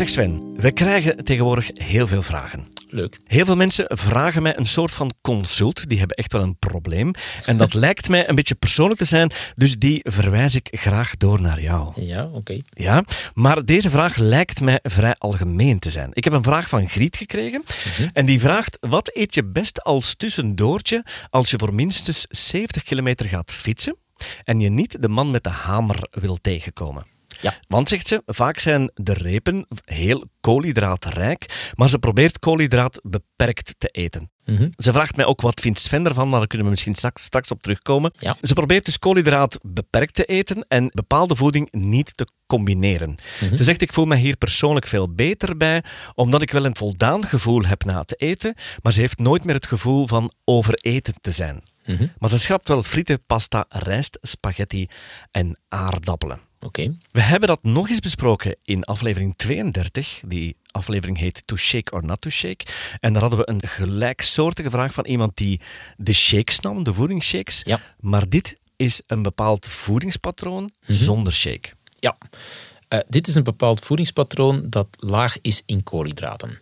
Zeg Sven, we krijgen tegenwoordig heel veel vragen. Leuk. Heel veel mensen vragen mij een soort van consult. Die hebben echt wel een probleem. En dat lijkt mij een beetje persoonlijk te zijn, dus die verwijs ik graag door naar jou. Ja, oké. Ja, maar deze vraag lijkt mij vrij algemeen te zijn. Ik heb een vraag van Griet gekregen. En die vraagt: wat eet je best als tussendoortje als je voor minstens 70 kilometer gaat fietsen en je niet de man met de hamer wil tegenkomen? Ja. Want, zegt ze, vaak zijn de repen heel koolhydraatrijk, maar ze probeert koolhydraat beperkt te eten. Mhm. Ze vraagt mij ook wat vindt Sven ervan, maar daar kunnen we misschien straks, straks op terugkomen. Ja. Ze probeert dus koolhydraat beperkt te eten en bepaalde voeding niet te combineren. Mhm. Ze zegt, ik voel me hier persoonlijk veel beter bij, omdat ik wel een voldaan gevoel heb na te eten, maar ze heeft nooit meer het gevoel van overeten te zijn. Mhm. Maar ze schrapt wel frieten, pasta, rijst, spaghetti en aardappelen. Oké. We hebben dat nog eens besproken in aflevering 32. Die aflevering heet To Shake or Not To Shake. En daar hadden we een gelijksoortige vraag van iemand die de shakes nam, de voedingsshakes. Ja. Maar dit is een bepaald voedingspatroon zonder shake. Ja. Eh, dit is een bepaald voedingspatroon dat laag is in koolhydraten.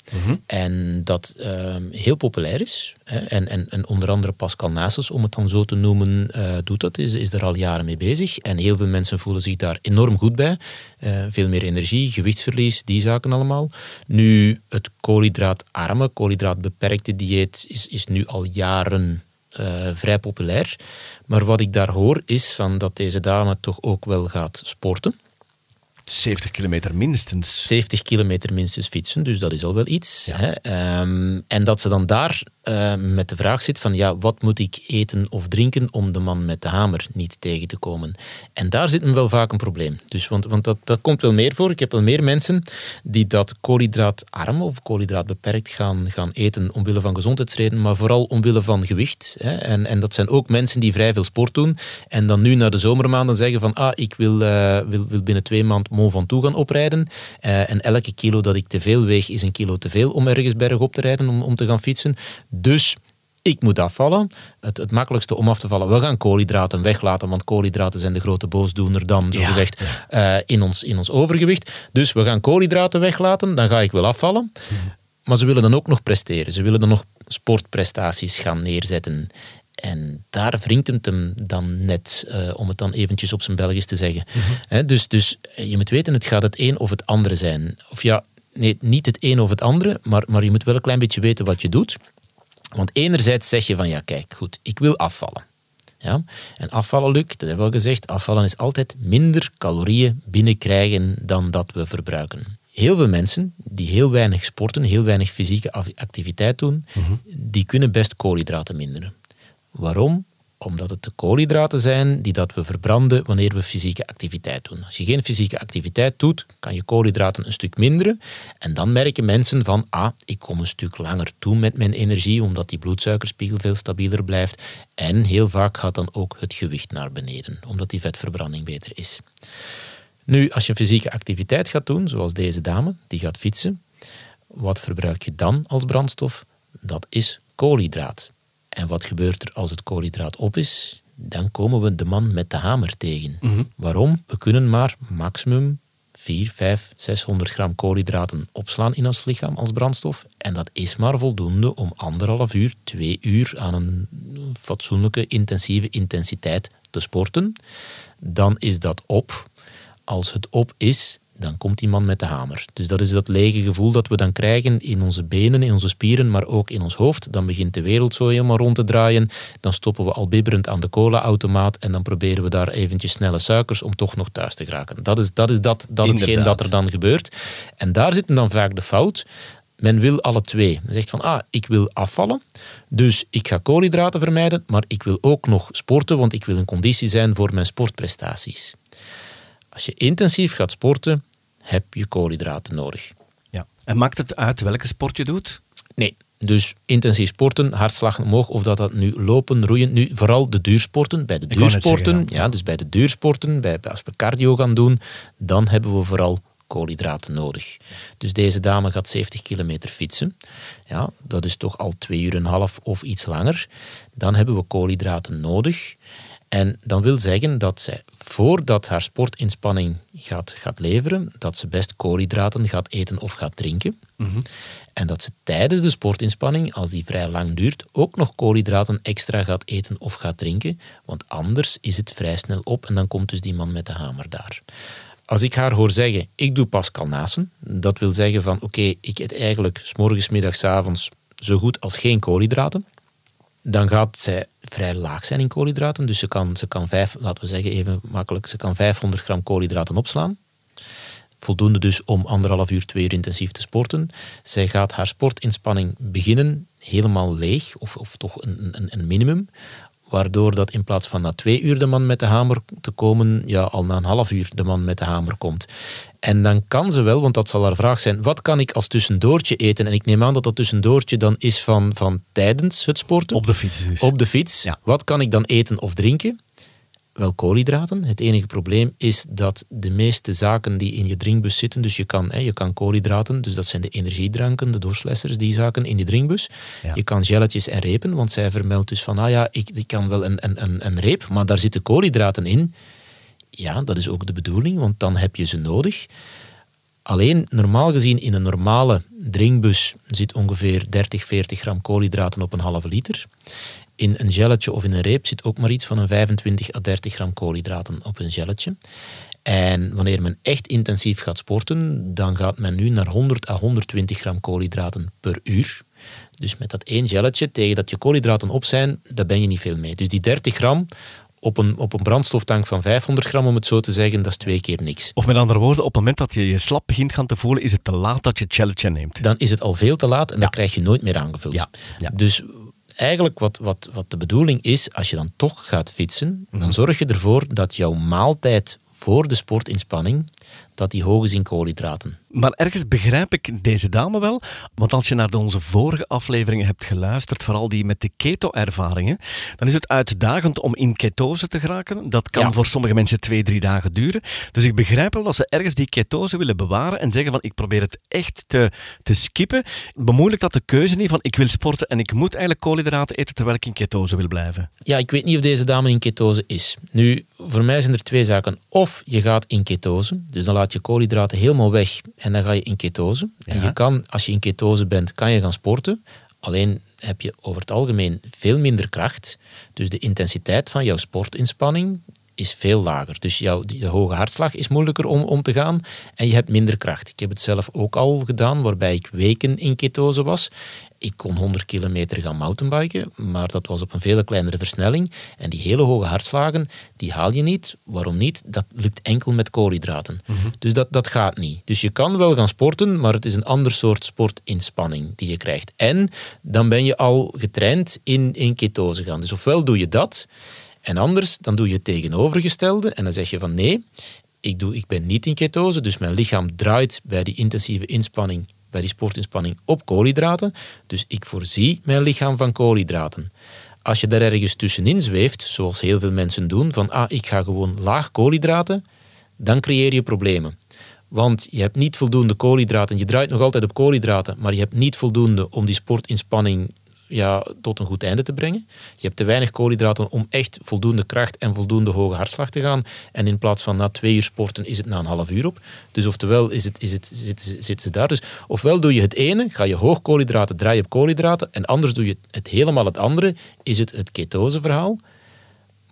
En dat ehm, heel populair is. Hè. En, en, en onder andere Pascal Nasus, om het dan zo te noemen, eh, doet dat, is, is er al jaren mee bezig. En heel veel mensen voelen zich daar enorm goed bij. Eh, veel meer energie, gewichtsverlies, die zaken allemaal. Nu, het koolhydraatarme, koolhydraatbeperkte dieet is, is nu al jaren vrij populair. Maar wat ik daar hoor is van dat deze dame toch ook wel gaat sporten. 70 kilometer minstens. 70 kilometer minstens fietsen, dus dat is al wel iets. Hè? Ehm, en dat ze dan daar eh, met de vraag zit van ja, wat moet ik eten of drinken om de man met de hamer niet tegen te komen? En daar zit me wel vaak een probleem. Dus, want want dat, dat komt wel meer voor. Ik heb wel meer mensen die dat koolhydraatarm of koolhydraatbeperkt gaan, gaan eten omwille van gezondheidsredenen, maar vooral omwille van gewicht. Hè? En, en dat zijn ook mensen die vrij veel sport doen en dan nu naar de zomermaanden zeggen van ah, ik wil, eh, wil, wil binnen twee maanden Mont Ventoux gaan oprijden eh, en elke kilo dat ik te veel weeg is een kilo te veel om ergens bergop te rijden, om, om te gaan fietsen. Dus ik moet afvallen. Het, het makkelijkste om af te vallen, we gaan koolhydraten weglaten, want koolhydraten zijn de grote boosdoener dan, zo Ja, gezegd, eh, in, ons, in ons overgewicht. Dus we gaan koolhydraten weglaten, dan ga ik wel afvallen. Maar ze willen dan ook nog presteren. Ze willen dan nog sportprestaties gaan neerzetten. En daar wringt het hem dan net, eh, om het dan eventjes op zijn Belgisch te zeggen. Hè, dus, dus je moet weten, het gaat het een of het andere zijn. Of ja, nee, niet het een of het andere, maar, maar je moet wel een klein beetje weten wat je doet. Want enerzijds zeg je van, ja kijk, goed, ik wil afvallen. Ja? En afvallen lukt, dat hebben we al gezegd, afvallen is altijd minder calorieën binnenkrijgen dan dat we verbruiken. Heel veel mensen die heel weinig sporten, heel weinig fysieke activiteit doen, die kunnen best koolhydraten minderen. Waarom? Omdat het de koolhydraten zijn die dat we verbranden wanneer we fysieke activiteit doen. Als je geen fysieke activiteit doet, kan je koolhydraten een stuk minderen. En dan merken mensen van, ah, ik kom een stuk langer toe met mijn energie, omdat die bloedsuikerspiegel veel stabieler blijft. En heel vaak gaat dan ook het gewicht naar beneden, omdat die vetverbranding beter is. Nu, als je fysieke activiteit gaat doen, zoals deze dame, die gaat fietsen, wat verbruik je dan als brandstof? Dat is koolhydraat. En wat gebeurt er als het koolhydraat op is? Dan komen we de man met de hamer tegen. Waarom? We kunnen maar maximum 4, 5, 600 gram koolhydraten opslaan in ons lichaam als brandstof. En dat is maar voldoende om anderhalf uur, twee uur aan een fatsoenlijke, intensieve intensiteit te sporten. Dan is dat op. Als het op is, dan komt die man met de hamer. Dus dat is dat lege gevoel dat we dan krijgen in onze benen, in onze spieren, maar ook in ons hoofd. Dan begint de wereld zo helemaal rond te draaien. Dan stoppen we al bibberend aan de cola-automaat en dan proberen we daar eventjes snelle suikers om toch nog thuis te geraken. Dat is, dat is dat, dat hetgeen dat er dan gebeurt. En daar zit dan vaak de fout. Men wil alle twee. Men zegt van, ah, ik wil afvallen, dus ik ga koolhydraten vermijden, maar ik wil ook nog sporten, want ik wil in conditie zijn voor mijn sportprestaties. Als je intensief gaat sporten, heb je koolhydraten nodig. Ja. En maakt het uit welke sport je doet? Nee, dus intensief sporten, hartslag omhoog, of dat dat nu lopen, roeien, nu vooral de duursporten. Bij de Ik duursporten, zeggen, ja. ja, dus bij de duursporten, bij, als we cardio gaan doen, dan hebben we vooral koolhydraten nodig. Dus deze dame gaat 70 kilometer fietsen. Ja, dat is toch al twee uur en een half of iets langer. Dan hebben we koolhydraten nodig. En dat wil zeggen dat zij voordat haar sportinspanning gaat, gaat leveren, dat ze best koolhydraten gaat eten of gaat drinken. Mhm. En dat ze tijdens de sportinspanning, als die vrij lang duurt, ook nog koolhydraten extra gaat eten of gaat drinken. Want anders is het vrij snel op en dan komt dus die man met de hamer daar. Als ik haar hoor zeggen, ik doe Pascal Nasen, dat wil zeggen van oké, ik eet eigenlijk s morgens, middags, avonds zo goed als geen koolhydraten, dan gaat zij vrij laag zijn in koolhydraten. Dus ze kan, ze kan vijf, laten we zeggen even makkelijk, ze kan 500 gram koolhydraten opslaan. Voldoende dus om anderhalf uur, twee uur intensief te sporten. Zij gaat haar sportinspanning beginnen helemaal leeg, of, of toch een, een, een minimum. Waardoor dat in plaats van na twee uur de man met de hamer te komen, ja, al na een half uur de man met de hamer komt. En dan kan ze wel, want dat zal haar vraag zijn, wat kan ik als tussendoortje eten? En ik neem aan dat dat tussendoortje dan is van, van tijdens het sporten. Op de fiets dus. Op de fiets. Ja. Wat kan ik dan eten of drinken? Wel koolhydraten. Het enige probleem is dat de meeste zaken die in je drinkbus zitten, dus je kan, hè, je kan koolhydraten, dus dat zijn de energiedranken, de doorslessers, die zaken in die drinkbus. Ja. Je kan gelletjes en repen, want zij vermeldt dus van, ah ja, ik, ik kan wel een, een, een, een reep, maar daar zitten koolhydraten in. Ja, dat is ook de bedoeling, want dan heb je ze nodig. Alleen normaal gezien in een normale drinkbus zit ongeveer 30, 40 gram koolhydraten op een halve liter. In een gelletje of in een reep zit ook maar iets van een 25 à 30 gram koolhydraten op een gelletje. En wanneer men echt intensief gaat sporten, dan gaat men nu naar 100 à 120 gram koolhydraten per uur. Dus met dat één gelletje, tegen dat je koolhydraten op zijn, daar ben je niet veel mee. Dus die 30 gram op een, op een brandstoftank van 500 gram, om het zo te zeggen, dat is twee keer niks. Of met andere woorden, op het moment dat je je slap begint gaan te voelen, is het te laat dat je het challenge neemt. dan is het al veel te laat en dan krijg je nooit meer aangevuld. Ja, ja. Dus eigenlijk wat, wat, wat de bedoeling is, als je dan toch gaat fietsen, dan zorg je ervoor dat jouw maaltijd voor de sportinspanning, dat die hoog is in koolhydraten. Maar ergens begrijp ik deze dame wel. Want als je naar onze vorige afleveringen hebt geluisterd, vooral die met de keto-ervaringen, dan is het uitdagend om in ketose te geraken. Dat kan Ja. voor sommige mensen twee, drie dagen duren. Dus ik begrijp wel dat ze ergens die ketose willen bewaren en zeggen van ik probeer het echt te, te skippen. Bemoeilijkt dat de keuze niet van ik wil sporten en ik moet eigenlijk koolhydraten eten terwijl ik in ketose wil blijven. Ja, ik weet niet of deze dame in ketose is. Nu, voor mij zijn er twee zaken. Of je gaat in ketose, dus dan laat je koolhydraten helemaal weg en dan ga je in ketose. En Ja. je kan, als je in ketose bent, kan je gaan sporten. Alleen heb je over het algemeen veel minder kracht. Dus de intensiteit van jouw sportinspanning is veel lager. Dus jouw, de hoge hartslag is moeilijker om, om te gaan en je hebt minder kracht. Ik heb het zelf ook al gedaan, waarbij ik weken in ketose was. Ik kon 100 kilometer gaan mountainbiken, maar dat was op een veel kleinere versnelling. En die hele hoge hartslagen, die haal je niet. Waarom niet? Dat lukt enkel met koolhydraten. Dus dat, dat gaat niet. Dus je kan wel gaan sporten, maar het is een ander soort sportinspanning die je krijgt. En dan ben je al getraind in, in ketose gaan. Dus ofwel doe je dat, en anders dan doe je het tegenovergestelde. En dan zeg je van nee, ik, doe, ik ben niet in ketose, dus mijn lichaam draait bij die intensieve inspanning, bij die sportinspanning op koolhydraten. Dus ik voorzie mijn lichaam van koolhydraten. Als je daar ergens tussenin zweeft, zoals heel veel mensen doen, van ah, ik ga gewoon laag koolhydraten, dan creëer je problemen. Want je hebt niet voldoende koolhydraten, je draait nog altijd op koolhydraten, maar je hebt niet voldoende om die sportinspanning ja, tot een goed einde te brengen. Je hebt te weinig koolhydraten om echt voldoende kracht en voldoende hoge hartslag te gaan. En in plaats van na twee uur sporten is het na een half uur op. Dus oftewel is het, is het, zitten, ze- daar. Dus ofwel doe je het ene, ga je hoog koolhydraten, draai je op koolhydraten. En anders doe je het helemaal het andere, is het het ketoseverhaal.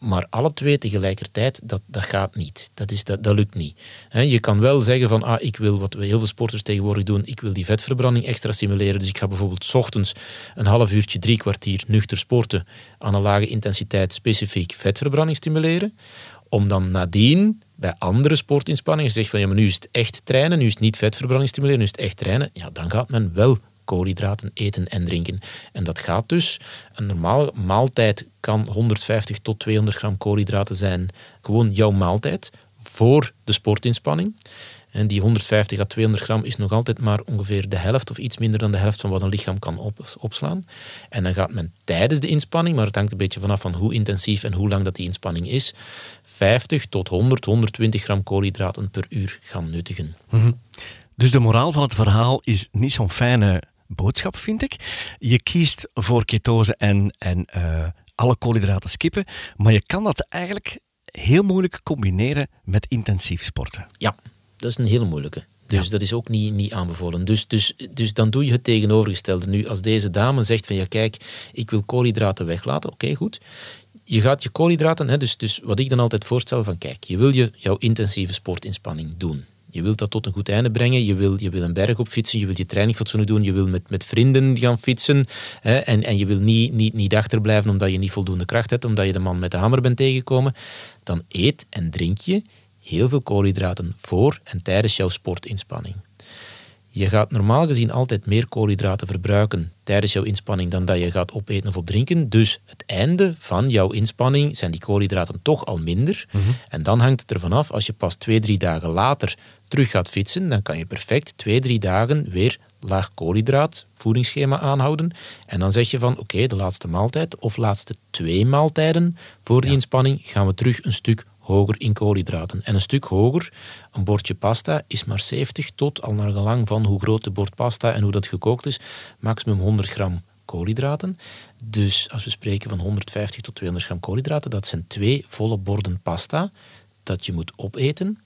Maar alle twee tegelijkertijd, dat, dat gaat niet. Dat, is, dat, dat lukt niet. Je kan wel zeggen van, ah, ik wil, wat we heel veel sporters tegenwoordig doen, ik wil die vetverbranding extra stimuleren. Dus ik ga bijvoorbeeld ochtends een half uurtje, drie kwartier nuchter sporten aan een lage intensiteit specifiek vetverbranding stimuleren. Om dan nadien bij andere sportinspanningen zeggen van, ja, nu is het echt trainen, nu is het niet vetverbranding stimuleren, nu is het echt trainen. Ja, dan gaat men wel koolhydraten eten en drinken. En dat gaat dus, een normale maaltijd kan 150 tot 200 gram koolhydraten zijn. Gewoon jouw maaltijd voor de sportinspanning. En die 150 à 200 gram is nog altijd maar ongeveer de helft of iets minder dan de helft van wat een lichaam kan op, opslaan. En dan gaat men tijdens de inspanning, maar het hangt een beetje vanaf van hoe intensief en hoe lang dat die inspanning is, 50 tot 100, 120 gram koolhydraten per uur gaan nuttigen. Dus de moraal van het verhaal is niet zo'n fijne boodschap, vind ik. Je kiest voor ketose en, en eh, alle koolhydraten skippen, maar je kan dat eigenlijk heel moeilijk combineren met intensief sporten. Ja, dat is een hele moeilijke. Dus dat is ook niet, niet aanbevolen. Dus, dus, dus dan doe je het tegenovergestelde. Nu, als deze dame zegt van ja, kijk, ik wil koolhydraten weglaten, oké, goed. Je gaat je koolhydraten, hè, dus, dus wat ik dan altijd voorstel van kijk, je wil je, jouw intensieve sportinspanning doen. Je wilt dat tot een goed einde brengen. Je wil, je wil een berg op fietsen. Je wil je training fatsoenlijk doen. Je wil met, met vrienden gaan fietsen. Hè, en, en je wil niet, niet, niet achterblijven omdat je niet voldoende kracht hebt, omdat je de man met de hamer bent tegengekomen. Dan eet en drink je heel veel koolhydraten voor en tijdens jouw sportinspanning. Je gaat normaal gezien altijd meer koolhydraten verbruiken tijdens jouw inspanning dan dat je gaat opeten of opdrinken. Dus het einde van jouw inspanning zijn die koolhydraten toch al minder. Mhm. En dan hangt het ervan af, als je pas twee, drie dagen later terug gaat fietsen, dan kan je perfect twee, drie dagen weer laag koolhydraat voedingsschema aanhouden. En dan zeg je van oké, de laatste maaltijd of laatste twee maaltijden voor die inspanning gaan we terug een stuk hoger in koolhydraten. En een stuk hoger, een bordje pasta is maar 70 tot, al naar gelang van hoe groot de bord pasta en hoe dat gekookt is, maximum 100 gram koolhydraten. Dus als we spreken van 150 tot 200 gram koolhydraten, dat zijn twee volle borden pasta dat je moet opeten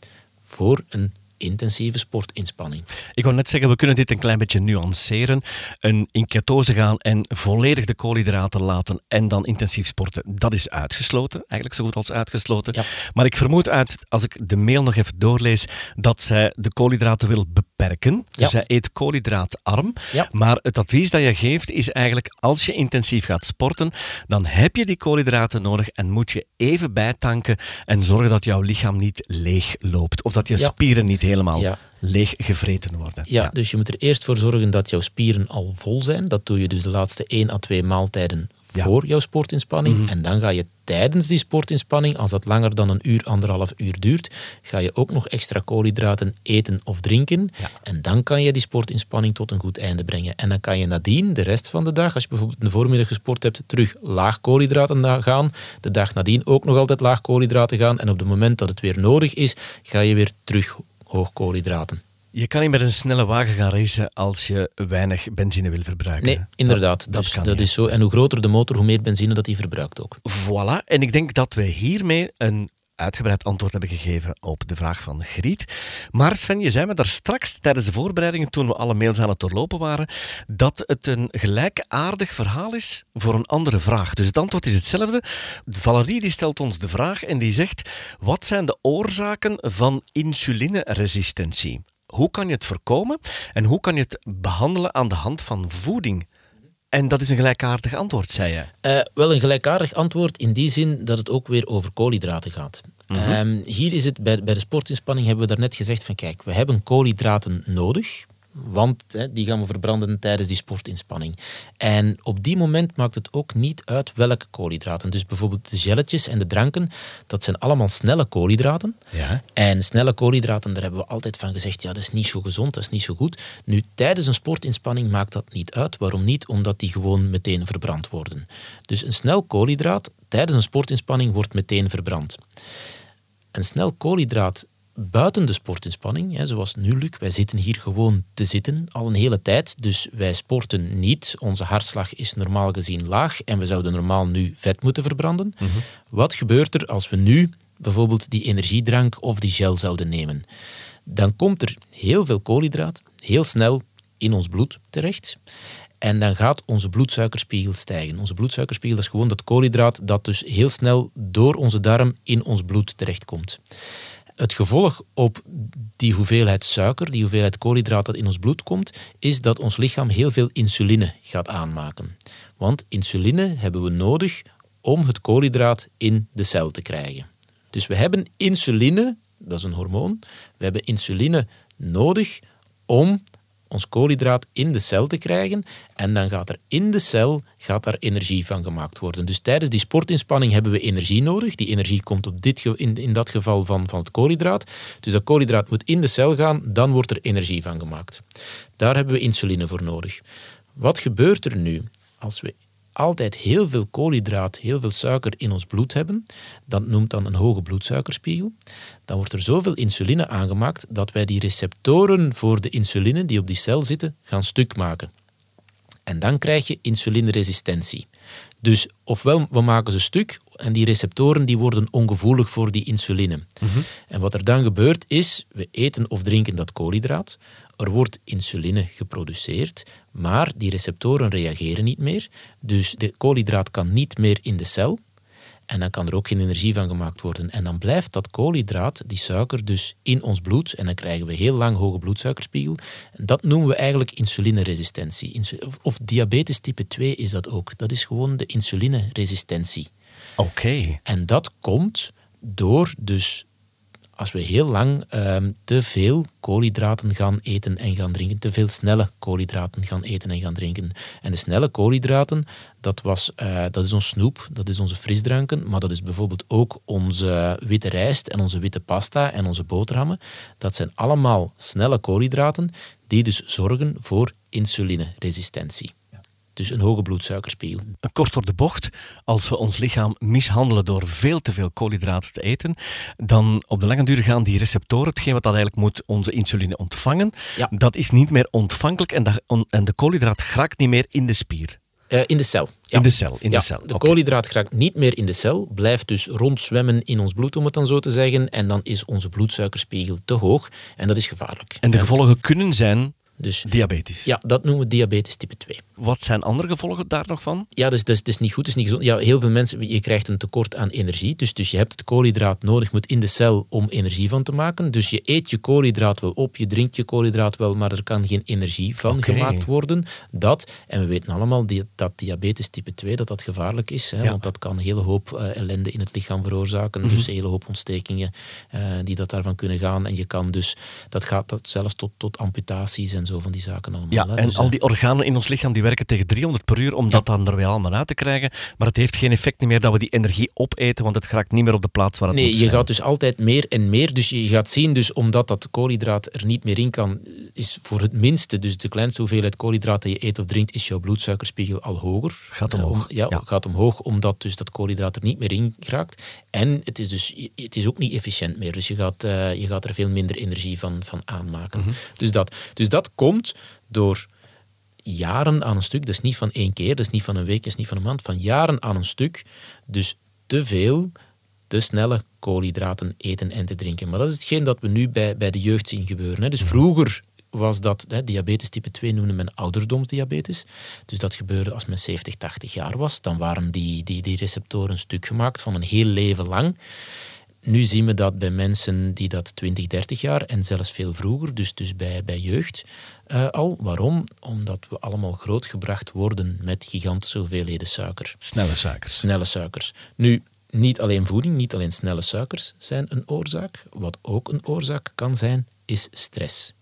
voor een intensieve sportinspanning. Ik wou net zeggen, we kunnen dit een klein beetje nuanceren. Een in ketose gaan en volledig de koolhydraten laten en dan intensief sporten, dat is uitgesloten. Eigenlijk zo goed als uitgesloten. Ja. Maar ik vermoed uit, als ik de mail nog even doorlees, dat zij de koolhydraten wil beperken. Dus Ja. zij eet koolhydraatarm. Ja. Maar het advies dat je geeft is eigenlijk, als je intensief gaat sporten, dan heb je die koolhydraten nodig en moet je even bijtanken en zorgen dat jouw lichaam niet leeg loopt. Of dat je Ja. spieren niet helemaal Ja. leeg gevreten worden. Ja, dus je moet er eerst voor zorgen dat jouw spieren al vol zijn. Dat doe je dus de laatste 1 à 2 maaltijden Ja. voor jouw sportinspanning. En dan ga je tijdens die sportinspanning, als dat langer dan een uur, anderhalf uur duurt, ga je ook nog extra koolhydraten eten of drinken. Ja. En dan kan je die sportinspanning tot een goed einde brengen. En dan kan je nadien, de rest van de dag, als je bijvoorbeeld in de voormiddag gesport hebt, terug laag koolhydraten gaan. De dag nadien ook nog altijd laag koolhydraten gaan. En op het moment dat het weer nodig is, ga je weer terug hoog koolhydraten. Je kan niet met een snelle wagen gaan racen als je weinig benzine wil verbruiken. Nee, inderdaad. dat dus kan dat niet, is zo. En hoe groter de motor, hoe meer benzine dat hij verbruikt ook. Voilà. En ik denk dat we hiermee een uitgebreid antwoord hebben gegeven op de vraag van Griet. Maar Sven, je zei me daar straks tijdens de voorbereidingen, toen we alle mails aan het doorlopen waren, dat het een gelijkaardig verhaal is voor een andere vraag. Dus het antwoord is hetzelfde. Valerie die stelt ons de vraag en die zegt, wat zijn de oorzaken van insulineresistentie? Hoe kan je het voorkomen en hoe kan je het behandelen aan de hand van voeding? En dat is een gelijkaardig antwoord, zei je. Eh, wel een gelijkaardig antwoord in die zin dat het ook weer over koolhydraten gaat. Ehm, hier is het bij, bij de sportinspanning hebben we daarnet gezegd van kijk, we hebben koolhydraten nodig. Want hè, die gaan we verbranden tijdens die sportinspanning. En op die moment maakt het ook niet uit welke koolhydraten. Dus bijvoorbeeld de gelletjes en de dranken, dat zijn allemaal snelle koolhydraten. Ja. En snelle koolhydraten, daar hebben we altijd van gezegd, ja, dat is niet zo gezond, dat is niet zo goed. Nu, tijdens een sportinspanning maakt dat niet uit. Waarom niet? Omdat die gewoon meteen verbrand worden. Dus een snel koolhydraat tijdens een sportinspanning wordt meteen verbrand. Een snel koolhydraat buiten de sportinspanning, hè, zoals nu, Luc, wij zitten hier gewoon te zitten al een hele tijd, dus wij sporten niet. Onze hartslag is normaal gezien laag en we zouden normaal nu vet moeten verbranden. Wat gebeurt er als we nu bijvoorbeeld die energiedrank of die gel zouden nemen? Dan komt er heel veel koolhydraat heel snel in ons bloed terecht. En dan gaat onze bloedsuikerspiegel stijgen. Onze bloedsuikerspiegel is gewoon dat koolhydraat dat dus heel snel door onze darm in ons bloed terechtkomt. Het gevolg op die hoeveelheid suiker, die hoeveelheid koolhydraat dat in ons bloed komt, is dat ons lichaam heel veel insuline gaat aanmaken. Want insuline hebben we nodig om het koolhydraat in de cel te krijgen. Dus we hebben insuline, dat is een hormoon, we hebben insuline nodig om ons koolhydraat in de cel te krijgen. En dan gaat er in de cel gaat daar energie van gemaakt worden. Dus tijdens die sportinspanning hebben we energie nodig. Die energie komt op dit, in, in dat geval van, van het koolhydraat. Dus dat koolhydraat moet in de cel gaan, dan wordt er energie van gemaakt. Daar hebben we insuline voor nodig. Wat gebeurt er nu als we altijd heel veel koolhydraat, heel veel suiker in ons bloed hebben, dat noemt dan een hoge bloedsuikerspiegel, dan wordt er zoveel insuline aangemaakt dat wij die receptoren voor de insuline die op die cel zitten gaan stuk maken. En dan krijg je insulineresistentie. Dus ofwel we maken ze stuk en die receptoren die worden ongevoelig voor die insuline. En wat er dan gebeurt is, we eten of drinken dat koolhydraat, er wordt insuline geproduceerd, maar die receptoren reageren niet meer. Dus de koolhydraat kan niet meer in de cel. En dan kan er ook geen energie van gemaakt worden. En dan blijft dat koolhydraat, die suiker, dus in ons bloed. En dan krijgen we heel lang hoge bloedsuikerspiegel. Dat noemen we eigenlijk insulineresistentie. Insu- of, of diabetes type 2 is dat ook. Dat is gewoon de insulineresistentie. Oké. En dat komt door dus als we heel lang ehm, te veel koolhydraten gaan eten en gaan drinken, te veel snelle koolhydraten gaan eten en gaan drinken. En de snelle koolhydraten, dat, was, eh, dat is ons snoep, dat is onze frisdranken, maar dat is bijvoorbeeld ook onze witte rijst en onze witte pasta en onze boterhammen. Dat zijn allemaal snelle koolhydraten die dus zorgen voor insulineresistentie. Dus een hoge bloedsuikerspiegel. Kort door de bocht, als we ons lichaam mishandelen door veel te veel koolhydraten te eten, dan op de lange duur gaan die receptoren, hetgeen wat dat eigenlijk moet onze insuline ontvangen, Ja. dat is niet meer ontvankelijk en, dat, en de koolhydraat geraakt niet meer in de spier. Eh, in de cel. Ja. In de cel, in ja, de cel. de koolhydraat niet meer in de cel, blijft dus rondzwemmen in ons bloed, om het dan zo te zeggen. En dan is onze bloedsuikerspiegel te hoog en dat is gevaarlijk. En de gevolgen kunnen zijn Dus diabetes. ja, dat noemen we diabetes type 2. Wat zijn andere gevolgen daar nog van? Ja, dus dat is, dat is niet goed, dat is niet gezond. Ja, heel veel mensen, je krijgt een tekort aan energie. Dus, dus je hebt het koolhydraat nodig, moet in de cel om energie van te maken. Dus je eet je koolhydraat wel op, je drinkt je koolhydraat wel, maar er kan geen energie van gemaakt worden. Dat, en we weten allemaal die, dat diabetes type 2 dat dat gevaarlijk is. Hè, Ja. Mhm. Want dat kan een hele hoop eh, ellende in het lichaam veroorzaken. Dus een hele hoop ontstekingen eh, die dat daarvan kunnen gaan. En je kan dus, dat gaat dat zelfs tot, tot amputaties en zo van die zaken allemaal. Ja, hè. en Dus, al eh, die organen in ons lichaam die werken tegen 300 per uur om dat dan er weer allemaal uit te krijgen. Maar het heeft geen effect meer dat we die energie opeten, want het geraakt niet meer op de plaats waar het Nee, moet je zijn. gaat dus altijd meer en meer. Dus je gaat zien, dus omdat dat koolhydraat er niet meer in kan, is voor het minste, dus de kleinste hoeveelheid koolhydraat dat je eet of drinkt, is jouw bloedsuikerspiegel al hoger. Gaat Eh, omhoog, om- ja, ja. gaat omhoog, omdat dus dat koolhydraat er niet meer in geraakt. En het is dus het is ook niet efficiënt meer. Dus je gaat, eh, je gaat er veel minder energie van, van aanmaken. Mhm. dus, dat, dus dat komt door jaren aan een stuk. Dat is niet van één keer, dat is niet van een week, is niet van een maand. Van jaren aan een stuk. Dus te veel, te snelle koolhydraten eten en te drinken. Maar dat is hetgeen dat we nu bij, bij de jeugd zien gebeuren. Hè. Dus vroeger was dat, hè, diabetes type 2 noemde men ouderdomsdiabetes. Dus dat gebeurde als men 70, 80 jaar was. Dan waren die, die, die receptoren stuk gemaakt van een heel leven lang. Nu zien we dat bij mensen die dat 20, 30 jaar en zelfs veel vroeger, dus, dus bij, bij jeugd eh, al. Waarom? Omdat we allemaal grootgebracht worden met gigantische hoeveelheden suiker. Snelle suikers. Snelle suikers. Nu, niet alleen voeding, niet alleen snelle suikers zijn een oorzaak. Wat ook een oorzaak kan zijn, is stress.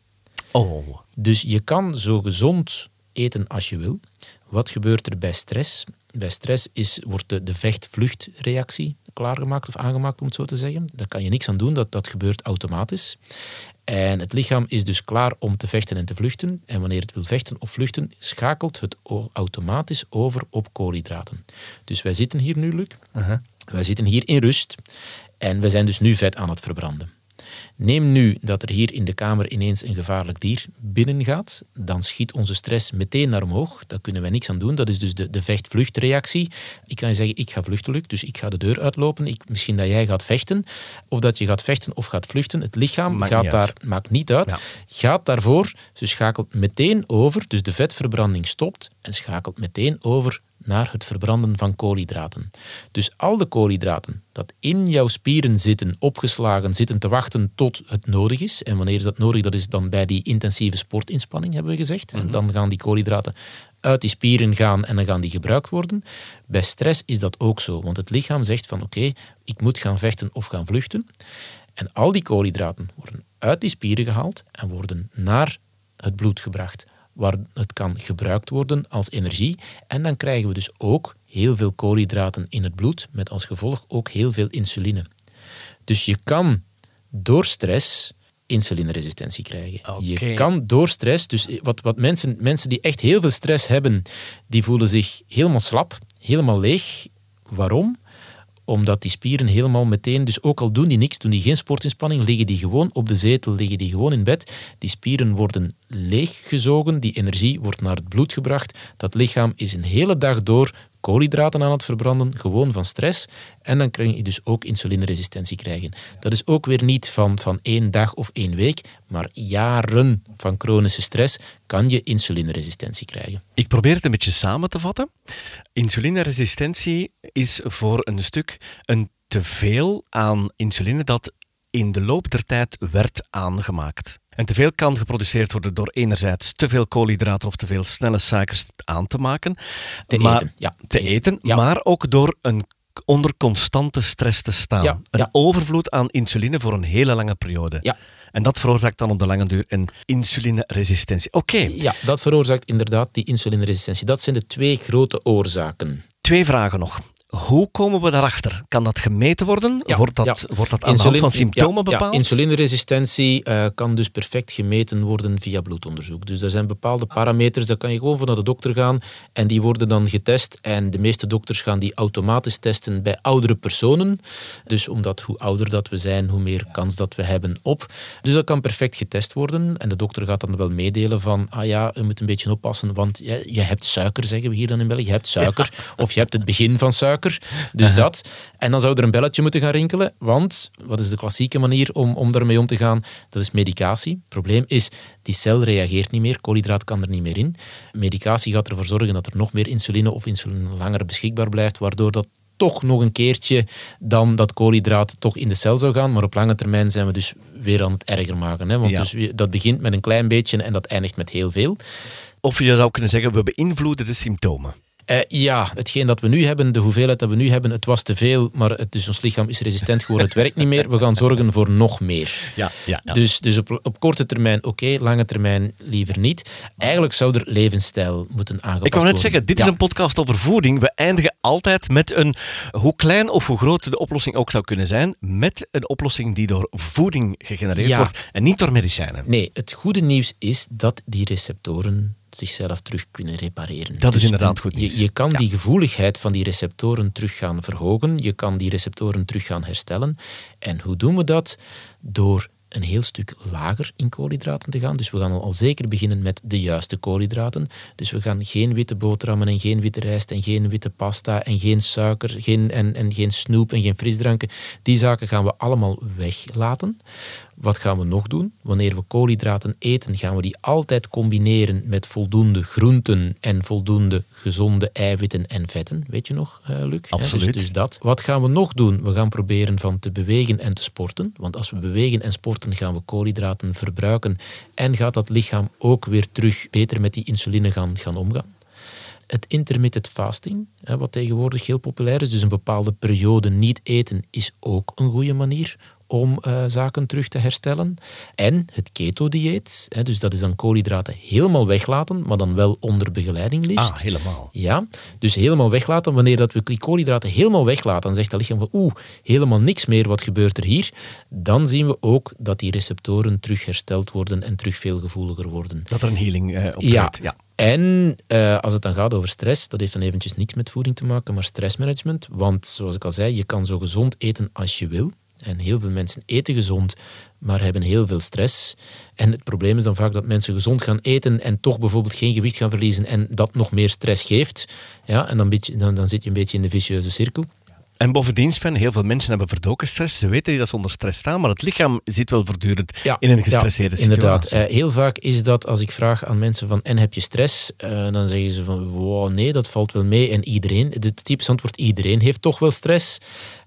Oh, Dus je kan zo gezond eten als je wil. Wat gebeurt er bij stress? Bij stress is, wordt de, de vecht-vluchtreactie klaargemaakt of aangemaakt, om het zo te zeggen. Daar kan je niks aan doen, dat, dat gebeurt automatisch. En het lichaam is dus klaar om te vechten en te vluchten. En wanneer het wil vechten of vluchten, schakelt het automatisch over op koolhydraten. Dus wij zitten hier nu, Luc. Wij zitten hier in rust. En we zijn dus nu vet aan het verbranden. Neem nu dat er hier in de kamer ineens een gevaarlijk dier binnengaat, dan schiet onze stress meteen naar omhoog. Daar kunnen wij niks aan doen. Dat is dus de, de vecht-vluchtreactie. Ik kan je zeggen, ik ga vluchten, Luc, dus ik ga de deur uitlopen. Ik, misschien dat jij gaat vechten, of dat je gaat vechten of gaat vluchten. Het lichaam Maakt gaat niet daar, uit. maakt niet uit. Ja. Gaat daarvoor, ze schakelt meteen over, dus de vetverbranding stopt en schakelt meteen over naar het verbranden van koolhydraten. Dus al de koolhydraten dat in jouw spieren zitten, opgeslagen, zitten te wachten tot het nodig is. En wanneer is dat nodig? Dat is dan bij die intensieve sportinspanning, hebben we gezegd. En dan gaan die koolhydraten uit die spieren gaan en dan gaan die gebruikt worden. Bij stress is dat ook zo, want het lichaam zegt van oké, ik moet gaan vechten of gaan vluchten. En al die koolhydraten worden uit die spieren gehaald en worden naar het bloed gebracht, waar het kan gebruikt worden als energie. En dan krijgen we dus ook heel veel koolhydraten in het bloed, met als gevolg ook heel veel insuline. Dus je kan door stress insulineresistentie krijgen. Je kan door stress, dus wat, wat mensen, mensen die echt heel veel stress hebben, die voelen zich helemaal slap, helemaal leeg. Waarom? Omdat die spieren helemaal meteen, dus ook al doen die niks, doen die geen sportinspanning, liggen die gewoon op de zetel, liggen die gewoon in bed. Die spieren worden leeggezogen, die energie wordt naar het bloed gebracht. Dat lichaam is een hele dag door koolhydraten aan het verbranden, gewoon van stress. En dan kan je dus ook insulineresistentie krijgen. Dat is ook weer niet van, van één dag of één week, maar jaren van chronische stress kan je insulineresistentie krijgen. Ik probeer het een beetje samen te vatten. Insulineresistentie is voor een stuk een teveel aan insuline dat in de loop der tijd werd aangemaakt. En te veel kan geproduceerd worden door enerzijds te veel koolhydraten of te veel snelle suikers aan te maken. Te maar, eten, ja. Te eten, Ja. maar ook door een onder constante stress te staan. Ja, een ja. overvloed aan insuline voor een hele lange periode. Ja. En dat veroorzaakt dan op de lange duur een insulineresistentie. Oké, Ja, dat veroorzaakt inderdaad die insulineresistentie. Dat zijn de twee grote oorzaken. twee vragen nog. Hoe komen we daarachter? Kan dat gemeten worden? Ja, wordt, dat, ja. wordt dat aan de hand van symptomen ja, bepaald? Ja, insulineresistentie eh, kan dus perfect gemeten worden via bloedonderzoek. Dus er zijn bepaalde parameters, daar kan je gewoon voor naar de dokter gaan en die worden dan getest. En de meeste dokters gaan die automatisch testen bij oudere personen. Dus omdat hoe ouder dat we zijn, hoe meer kans dat we hebben op. Dus dat kan perfect getest worden. En de dokter gaat dan wel meedelen van, ah ja, je moet een beetje oppassen, want je, je hebt suiker, zeggen we hier dan in België. Je hebt suiker, of je hebt het begin van suiker. Dus dat. En dan zou er een belletje moeten gaan rinkelen, want wat is de klassieke manier om, om daarmee om te gaan? Dat is medicatie. Het probleem is, die cel reageert niet meer, koolhydraat kan er niet meer in. Medicatie gaat ervoor zorgen dat er nog meer insuline of insuline langer beschikbaar blijft, waardoor dat toch nog een keertje dan dat koolhydraat toch in de cel zou gaan. Maar op lange termijn zijn we dus weer aan het erger maken. Hè? Want Ja. dus dat begint met een klein beetje en dat eindigt met heel veel. Of je zou kunnen zeggen, we beïnvloeden de symptomen. Eh, ja, hetgeen dat we nu hebben, de hoeveelheid dat we nu hebben, het was te veel, maar het, dus ons lichaam is resistent geworden, het werkt niet meer. We gaan zorgen voor nog meer. Ja, ja, ja. Dus, dus op, op korte termijn oké, lange termijn liever niet. Eigenlijk zou er levensstijl moeten aangepast Ik wou net worden. zeggen, dit is een podcast over voeding. We eindigen altijd met een, hoe klein of hoe groot de oplossing ook zou kunnen zijn, met een oplossing die door voeding gegenereerd wordt en niet door medicijnen. Nee, het goede nieuws is dat die receptoren zichzelf terug kunnen repareren. Dus Dat is inderdaad een- goed je- nieuws. Je, kan Ja. die gevoeligheid van die receptoren terug gaan verhogen. Je kan die receptoren terug gaan herstellen. En hoe doen we dat? Door een heel stuk lager in koolhydraten te gaan. Dus we gaan al, al zeker beginnen met de juiste koolhydraten. Dus we gaan geen witte boterhammen en geen witte rijst en geen witte pasta en geen suiker geen, en, en geen snoep en geen frisdranken. Die zaken gaan we allemaal weglaten. Wat gaan we nog doen? Wanneer we koolhydraten eten, gaan we die altijd combineren met voldoende groenten en voldoende gezonde eiwitten en vetten. Weet je nog, eh, Luc? Dus- Absoluut. dus dat. Wat gaan we nog doen? We gaan proberen van te bewegen en te sporten. Want als we bewegen en sporten, gaan we koolhydraten verbruiken. En gaat dat lichaam ook weer terug beter met die insuline gaan, gaan omgaan. Het intermittent fasting, wat tegenwoordig heel populair is, dus een bepaalde periode niet eten, is ook een goede manier om eh, zaken terug te herstellen. En het keto-dieet, dus dat is dan koolhydraten helemaal weglaten, maar dan wel onder begeleiding liefst. Ah, helemaal. Ja, dus helemaal weglaten. Wanneer dat we die koolhydraten helemaal weglaten, dan zegt dat lichaam van oeh, helemaal niks meer, wat gebeurt er hier? Dan zien we ook dat die receptoren terug hersteld worden en terug veel gevoeliger worden. Dat er een healing eh optreedt. Ja. En eh, als het dan gaat over stress, dat heeft dan eventjes niks met voeding te maken, maar stressmanagement. Want zoals ik al zei, je kan zo gezond eten als je wil. En heel veel mensen eten gezond, maar hebben heel veel stress. En het probleem is dan vaak dat mensen gezond gaan eten en toch bijvoorbeeld geen gewicht gaan verliezen en dat nog meer stress geeft. Ja, en dan, beetje, dan, dan zit je een beetje in de vicieuze cirkel. En bovendien, Sven, heel veel mensen hebben verdoken stress. Ze weten dat ze onder stress staan, maar het lichaam zit wel voortdurend in een gestresseerde ja, situatie. Inderdaad. Eh, heel vaak is dat als ik vraag aan mensen van en heb je stress? Eh, dan zeggen ze van wow, nee, dat valt wel mee. En iedereen, het typisch antwoord iedereen heeft toch wel stress.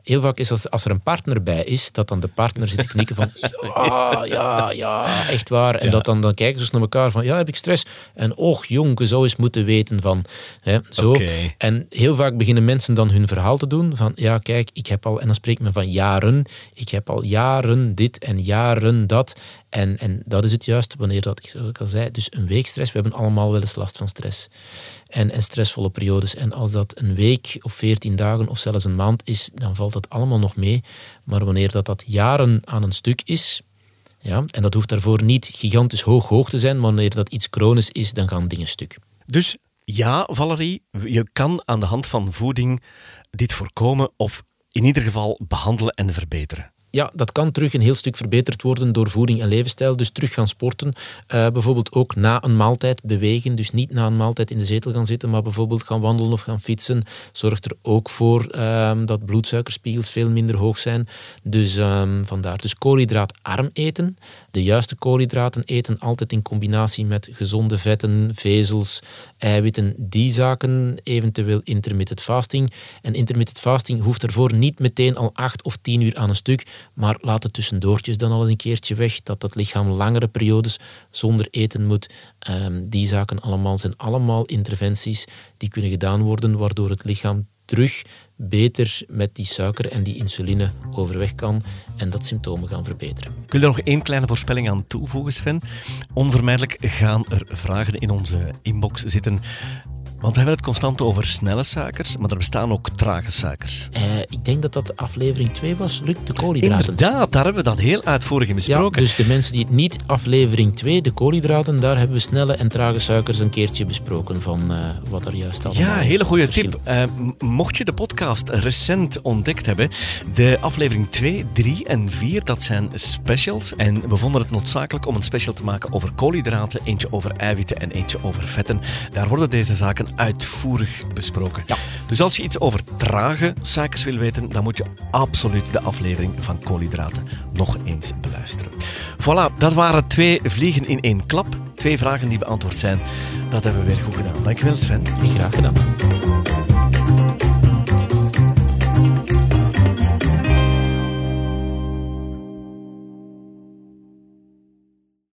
Heel vaak is als, als er een partner bij is, dat dan de partner zit te knikken van ja, ja, ja, echt waar. En dat dan, dan kijken ze eens naar elkaar van ja, heb ik stress? En och jong, je zou eens moeten weten van hè, zo. En heel vaak beginnen mensen dan hun verhaal te doen van ja, kijk, ik heb al, en dan spreekt men van jaren, ik heb al jaren dit en jaren dat. En, en dat is het juist wanneer dat, zoals ik al zei, dus een week stress, we hebben allemaal wel eens last van stress. En, en stressvolle periodes. En als dat een week of veertien dagen of zelfs een maand is, dan valt dat allemaal nog mee. Maar wanneer dat, dat jaren aan een stuk is, ja, en dat hoeft daarvoor niet gigantisch hoog hoog te zijn, wanneer dat iets chronisch is, dan gaan dingen stuk. Dus ja, Valerie, je kan aan de hand van voeding dit voorkomen of in ieder geval behandelen en verbeteren. Ja, dat kan terug een heel stuk verbeterd worden door voeding en levensstijl. Dus terug gaan sporten. Uh, bijvoorbeeld ook na een maaltijd bewegen. Dus niet na een maaltijd in de zetel gaan zitten, maar bijvoorbeeld gaan wandelen of gaan fietsen. Zorgt er ook voor um, dat bloedsuikerspiegels veel minder hoog zijn. Dus um, vandaar. Dus koolhydraatarm eten. De juiste koolhydraten eten altijd in combinatie met gezonde vetten, vezels, eiwitten. Die zaken, eventueel intermittent fasting. En intermittent fasting hoeft ervoor niet meteen al acht of tien uur aan een stuk maar laat het tussendoortjes dan al eens een keertje weg, dat het lichaam langere periodes zonder eten moet. Um, die zaken allemaal zijn allemaal interventies die kunnen gedaan worden, waardoor het lichaam terug beter met die suiker en die insuline overweg kan en dat symptomen gaan verbeteren. Ik wil er nog één kleine voorspelling aan toevoegen, Sven. Onvermijdelijk gaan er vragen in onze inbox zitten want we hebben het constant over snelle suikers, maar er bestaan ook trage suikers. Uh, ik denk dat dat aflevering 2 was, Luc, de koolhydraten. Inderdaad, daar hebben we dat heel uitvoerig in besproken. Ja, dus de mensen die het niet aflevering 2, de koolhydraten, daar hebben we snelle en trage suikers een keertje besproken van uh, wat er juist allemaal Ja, hele goede tip. Uh, mocht je de podcast recent ontdekt hebben, de aflevering 2, 3 en 4, dat zijn specials. En we vonden het noodzakelijk om een special te maken over koolhydraten, eentje over eiwitten en eentje over vetten. Daar worden deze zaken uitvoerig besproken. Ja. Dus als je iets over trage suikers wil weten, dan moet je absoluut de aflevering van koolhydraten nog eens beluisteren. Voilà, dat waren twee vliegen in één klap. Twee vragen die beantwoord zijn. Dat hebben we weer goed gedaan. Dankjewel Sven. Graag gedaan.